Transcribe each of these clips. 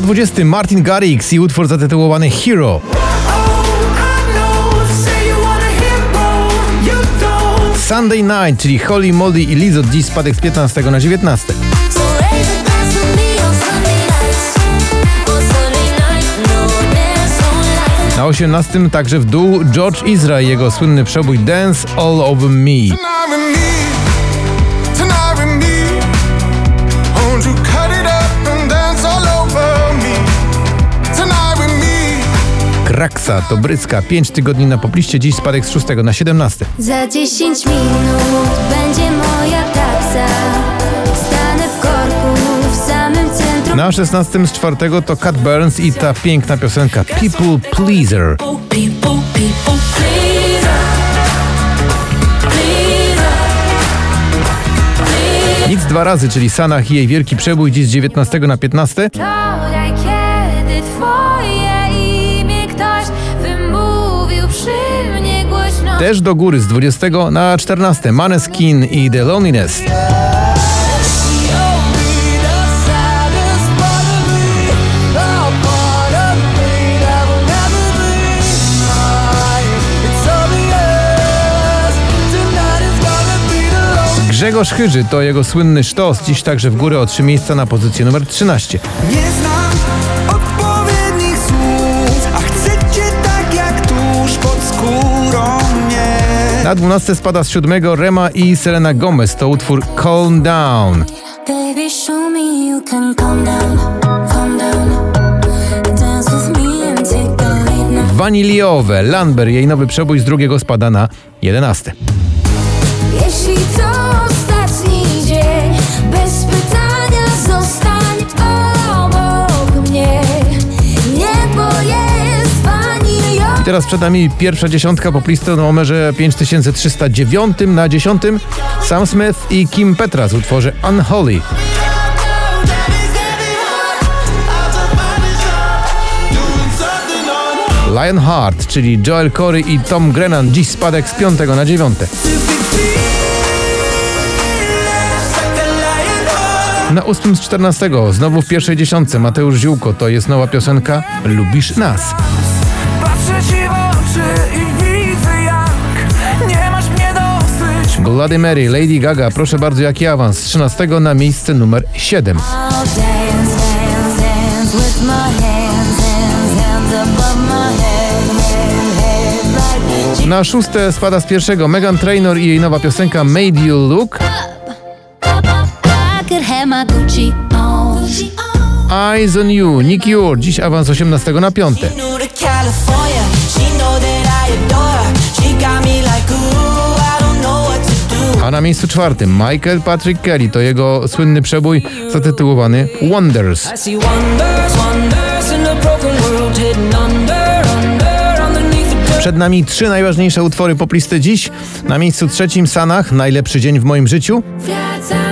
Na 20 Martin Garrix i utwór zatytułowany Hero. Sunday Night, czyli Holly Molly i Lizzo, dziś spadek z 15 na 19. Na 18 także w dół George Ezra i jego słynny przebój Dance All Over Me. Kraksa to bryska, 5 tygodni na popliście, dziś spadek z 6 na 17. Za 10 minut będzie moja taksa. Stanę w korku w samym centrum. Na 16 z 4 to Cat Burns i ta piękna piosenka People Pleaser. Nic dwa razy, czyli Sanach i jej wielki przebój dziś z 19 na 15. Wczoraj, kiedy twoje Też do góry z 20 na 14 Maneskin i The Loneliness. Grzegorz Chyży to jego słynny sztos, dziś także w górę o trzy miejsca na pozycję numer 13. Na 12 spada z siódmego Rema i Selena Gomez, to utwór Calm Down. Baby, show me you can calm down, calm down. Dance with me and take the lead now. Waniliowe, Lamber, jej nowy przebój z drugiego spada na 11. Jeśli to teraz przed nami pierwsza dziesiątka poplisty o numerze 5309 na 10 Sam Smith i Kim Petras w utworze Unholy. Lionheart, czyli Joel Corey i Tom Grennan, dziś spadek z 5 na 9. Na 8 z 14, znowu w pierwszej dziesiątce Mateusz Ziółko, to jest nowa piosenka Lubisz nas. Bloody Mary, Lady Gaga, proszę bardzo, jaki awans z 13 na miejsce numer 7. I'll dance, dance, dance with my hands, hands, hands above my head, head, head like Na szóste spada z pierwszego Megan Trainor i jej nowa piosenka Made You Look. Eyes on You, Nick Ure, dziś awans 18 na 5. California, she know that I adore her. She got me like ooh, I don't know what to do. A na miejscu czwartym Michael Patrick Kelly, to jego słynny przebój zatytułowany Wonders. I see wonders, wonders in a broken world hidden under, under, underneath the dirt. Przed nami trzy najważniejsze utwory poplisty dziś. Na miejscu trzecim Sanach, Najlepszy dzień w moim życiu. Wracam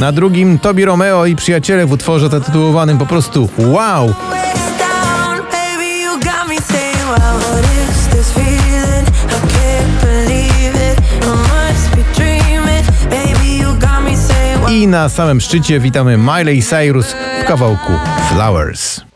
Na drugim Tobi Romeo i przyjaciele w utworze zatytułowanym po prostu Wow! I na samym szczycie witamy Miley Cyrus w kawałku Flowers.